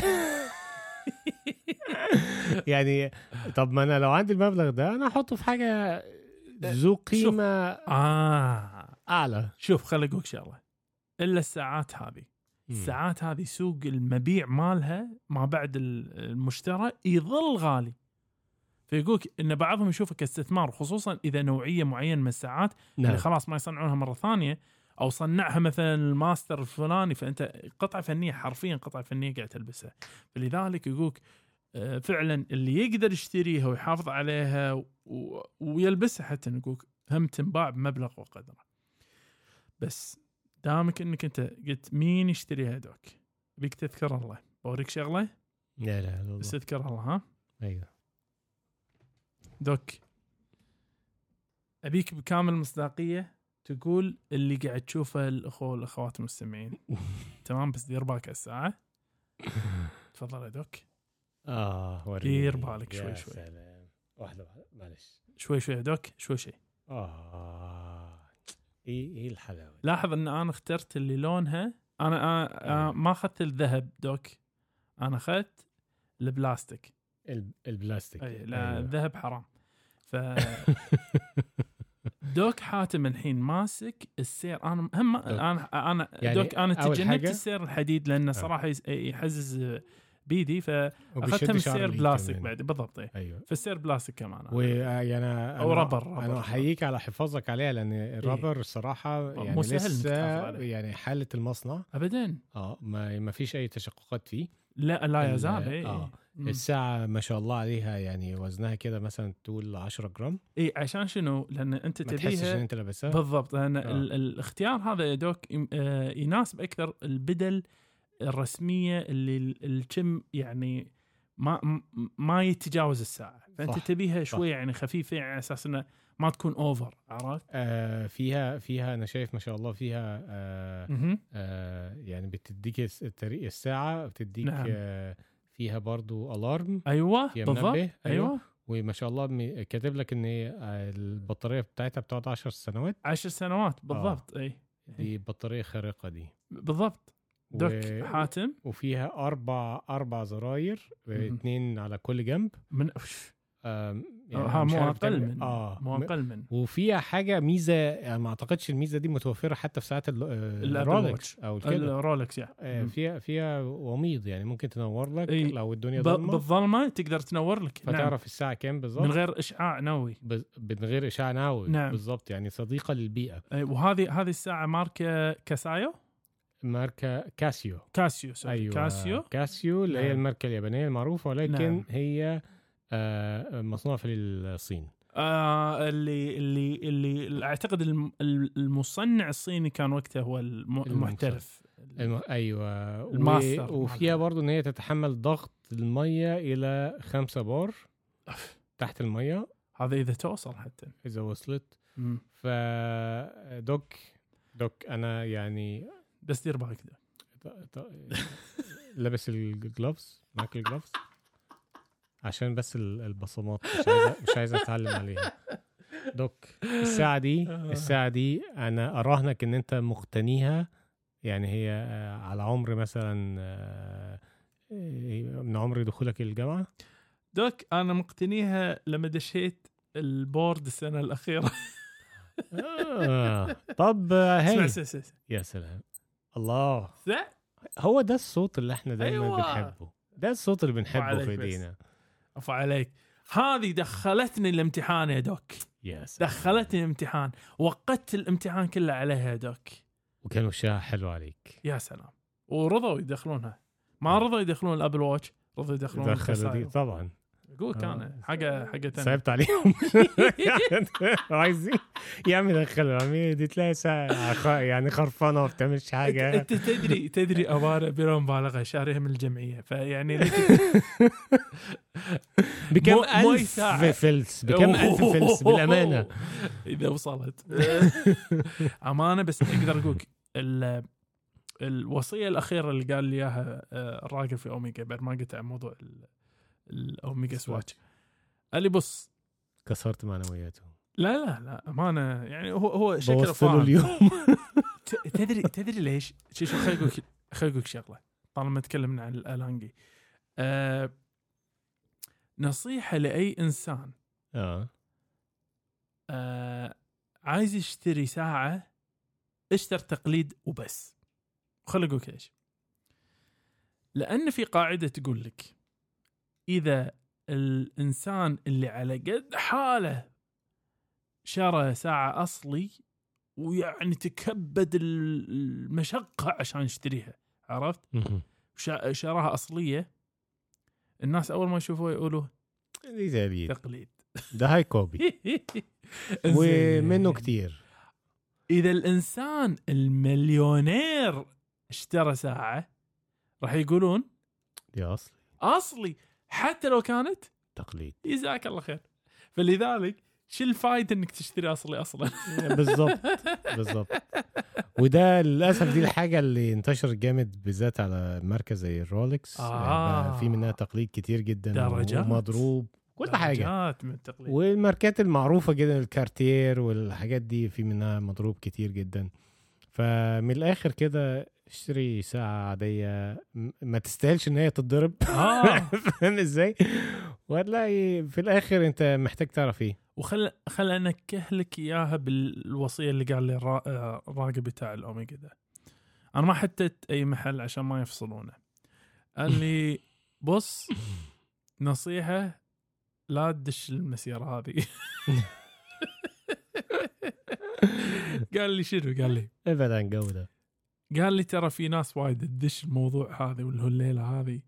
يعني طب ما أنا لو عندي المبلغ ده أنا أحطه في حاجة ذو قيمة آه. أعلى. شوف خلي اقولك شغلة. إلا الساعات هذه. الساعات هذه سوق المبيع مالها ما بعد ال- المشترى يظل غالي. فيقولك إن بعضهم يشوفه كاستثمار خصوصا إذا نوعية معينة من الساعات نعم. اللي خلاص ما يصنعونها مرة ثانية أو صنعها مثلا الماستر الفلاني فأنت قطعة فنية حرفيا قطعة فنية قاعد تلبسها. فلذلك يقولك فعلا اللي يقدر يشتريها ويحافظ عليها و... ويلبسها حتى يقولك هم تنباع بمبلغ وقدره. بس دامك إنك أنت قلت مين يشتريها doc أبيك تذكر الله. بوريك شغلة؟ لا لا لا بس. تذكر الله ها؟ أيوه. doc. أبيك بكامل مصداقيه تقول اللي قاعد تشوفه الاخوه والأخوات المستمعين. تمام؟ بس دير بالك الساعة. تفضل يا doc. آه وريني. دير بالك شوي يا شوي. سلام. واحدة واحدة معلش. شوي شوي doc شوي شوي. آه إيه إيه الحلاوة دي؟ لاحظ إن أنا اخترت اللي لونها. أنا, أنا, أنا ما أخذت الذهب doc. أنا أخذت البلاستيك. ال- البلاستيك. اي لا أيوة. الذهب حرام. ف doc حاتم الحين ماسك السير. أنا هم doc. أنا أنا يعني doc أنا تجنبت السير الحديد لأنه صراحة يس- يحزز بيدي فاخذتها من السير بلاستيك بعد بالضبط إيه. أيوه فالسير بلاستيك كمان. ويعني أنا أو rubber- rubber. أنا أحييك على حفاظك عليها لأن ال rubber الصراحة يعني مو لسه. يعني حالة المصنع ابدا آه ما ما فيش أي تشققات فيه لا لا ال- يزال اي آه. مم. الساعة ما شاء الله عليها يعني وزنها كده مثلا تقول 10 جرام اي عشان شنو؟ لأن أنت ما تحسش إن تبيها أنت لابسها بالضبط لأن آه. ال- الاختيار هذا يا doc آه، يناسب أكثر البدل الرسمية اللي ال- الكم يعني ما ما يتجاوز الساعة. فأنت صح، تبيها صح. شوي يعني خفيفة يعني على أساس إنه ما تكون over عرفت؟ آه فيها فيها أنا شايف ما شاء الله فيها آه. آه يعني بتديك التاريخ الساعة بتديك نعم. آه فيها برضو ال alarm أيوه بالضبط. منبه، أيوة. أيوه. وما شاء الله كاتب لك إن آه، البطارية بتاعتها بتقعد 10 سنوات. عشر سنوات بالضبط. اي دي بطارية خارقة دي. بالضبط. doc حاتم وفيها أربع أربع زراير. اثنين على كل جنب من. آم، ها مش مو أقل من آه مو أقل من وفيها حاجة ميزة يعني ما أعتقدش الميزة دي متوفرة حتى في ساعات ال- آه، الرولكس أو الرولكس يعني آه،. فيها فيها وميض يعني ممكن تنور لك إي. لو الدنيا ضلمة بالظلمة تقدر تنور لك نعم. فتعرف الساعة كام بالظبط من غير إشعاع نووي من غير إشعاع نووي نعم. بالظبط يعني صديقة للبيئة أي، وهذه هذه الساعة ماركة كاسايو ماركة كاسيو كاسيو sorry أيوه كاسيو كاسيو اللي هي نعم. الماركة اليابانية المعروفة ولكن نعم. هي آه، مصنوعة في الصين آه اللي اللي اللي أعتقد الم- المصنع الصيني كان وقتها هو الم- المحترف الم... أيوه. الماستر وفيها. برضو إن هي تتحمل ضغط المية إلى خمسة بار تحت المية هذا إذا توصل حتى إذا وصلت. ف doc doc أنا يعني بس دير بالك لابس ال gloves معاك ال gloves عشان بس ال- البصمات مش عايز مش عايز أتعلم عليها. doc الساعة دي الساعة دي أنا أراهنك إن أنت مقتنيها. يعني هي آه، على عمر مثلا آه، آه، من عمر دخولك الجامعة دوك أنا مقتنيها لما دشيت البورد السنة الأخيرة. آه. طب آه، هي. اسمع. يا سلام. الله. هو ده الصوت اللي إحنا دايما أيوة. بنحبه. ده الصوت اللي بنحبه في. ايدينا عفو عليك. هذه دخلتني الامتحان يا دوك. سلام. دخلتني الامتحان. وقدت الامتحان كله عليها يا دوك. وكان وشها حلو عليك. يا سلام. ورضوا يدخلونها. ما رضوا يدخلون الأبل واتش رضوا يدخلون دخل دي. طبعا. يقول كان. حاجة حاجة ثانية صعبت عليهم عايز يا عم دخلوا عمي دي تلاقي يعني خرفانه ما بتعملش حاجة انت تدري تدري امانه بلا مبالغه شاريها من الجمعيه فيعني بكم ألف. فلس بكم ألف فلس بالأمانة اذا وصلت امانه بس أقدر أقول لك ال- الوصيه الاخيره اللي قال لي اياها آه، الراجل في اوميجا بعد ما قلت عن موضوع الأوميجا سواتش. قال لي بص. كسرت معنوياته. لا لا لا امانه يعني هو هو شكله فاهم. اليوم. تدري تدري ليش؟ شو شو خليني أقول خليني أقول شغلة طالما تكلمنا عن الالانجي أه نصيحة لأي إنسان. آه. آه عايز يشتري ساعة اشتر تقليد وبس. خل أقول لك ليش. لأن في قاعدة تقول لك إذا الإنسان اللي على قد حاله شرى ساعة أصلي ويعني تكبد المشقة عشان يشتريها عرفت؟ شراها أصلية الناس أول ما يشوفوها يقولوا زي دي تقليد. ده هاي كوبي. ومنه كتير. إذا الإنسان المليونير اشترى ساعة راح يقولون دي أصلي. أصلي. حتى لو كانت تقليد. جزاك الله خير. فلذلك شو الفائده إنك تشتري أصلي أصلا؟ بالظبط بالظبط وده للأسف دي الحاجة اللي انتشرت جامد بالذات على مركز زي الرولكس آه. يعني في منها تقليد كتير جدا درجات. ومضروب كل حاجة. درجات من التقليد. والماركات المعروفة جدا الكارتير والحاجات دي في منها مضروب كتير جدا. فمن الآخر كده اشتري ساعة عادية. ما تستاهلش إن هي تتضرب. آه. فاهم إزاي؟ وهتلاقي في الآخر أنت محتاج تعرف إيه. وخل خل أنكه لك إياها بالوصية اللي قال لي الرا- الراقب بتاع الأوميجا ده. أنا ما حطيت أي محل عشان ما يفصلونه. قال لي بص نصيحة لا تدش المسيرة هذه. قال لي شنو؟ قال لي ابعد عن ده. قال لي ترى في ناس وايد تدش الموضوع هذا واللي هو الليلة هذه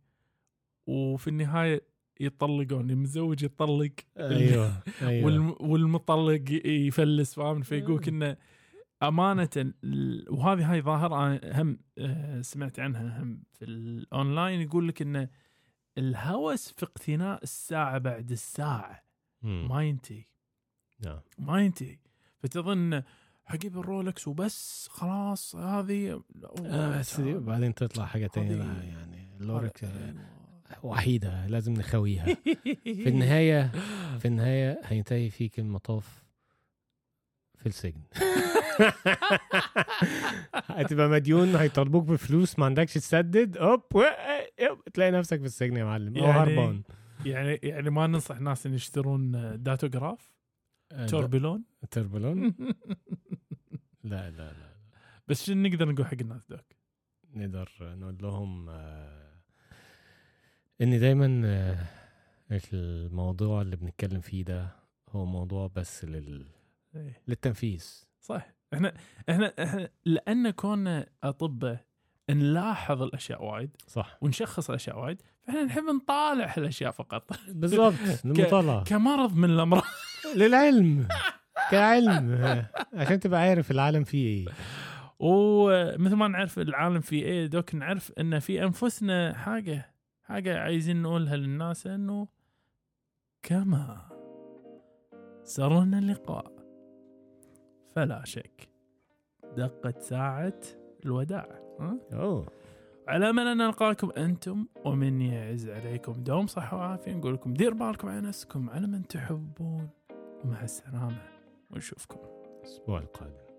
وفي النهاية يطلقون المتزوج يطلق أيوه أيوه. والم والمطلق يفلس فاهم؟ فيقولك انه أمانة ال- وهذه هاي ظاهرة هم آه، سمعت عنها هم في الأونلاين يقول لك انه الهوس في اقتناء الساعة بعد الساعة. ما ينتهي. نعم. ما ينتهي. فتظن حجيب الرولكس وبس خلاص هذه آه، بس دي- بعدين تطلع هذه- لا يعني اللورك أيوة. وحيدة لازم نخويها. في النهاية في النهاية هينتهي فيك المطاف في السجن. هتبقى مديون هيطالبوك بفلوس ما عندكش تسدد أوب تلاقي نفسك في السجن يا معلم. أو يعني- هربان يعني يعني ما ننصح الناس إن يشترون Datograph آه، tourbillon tourbillon لا لا لا بس شنو نقدر نقول حق الناس doc نقدر نقول لهم آه، ان دايما آه، الموضوع اللي بنتكلم فيه ده هو موضوع بس لل... إيه. للتنفيس. صح. إحنا إحنا إحنا لأن كنا اطباء نلاحظ الأشياء وايد صح. ونشخص الأشياء وايد فإحنا نحب نطالع الاشياء فقط. بالظبط المطالعة كمرض من الأمراض. للعلم كعلم. عشان تبقى عارف العالم فيه إيه. ومثل ما نعرف العالم في إيه دوك نعرف إن في أنفسنا حاجة حاجة عايزين نقولها للناس إنه كما سرنا اللقاء. فلا شك دقت ساعة الوداع. ها؟ أوه. على امل ان نلقاكم أنتم ومن يعز عليكم دوم صحة وعافية. نقول لكم دير بالكم على نفسكم على من تحبون. ومع السلامة. ونشوفكم الأسبوع القادم.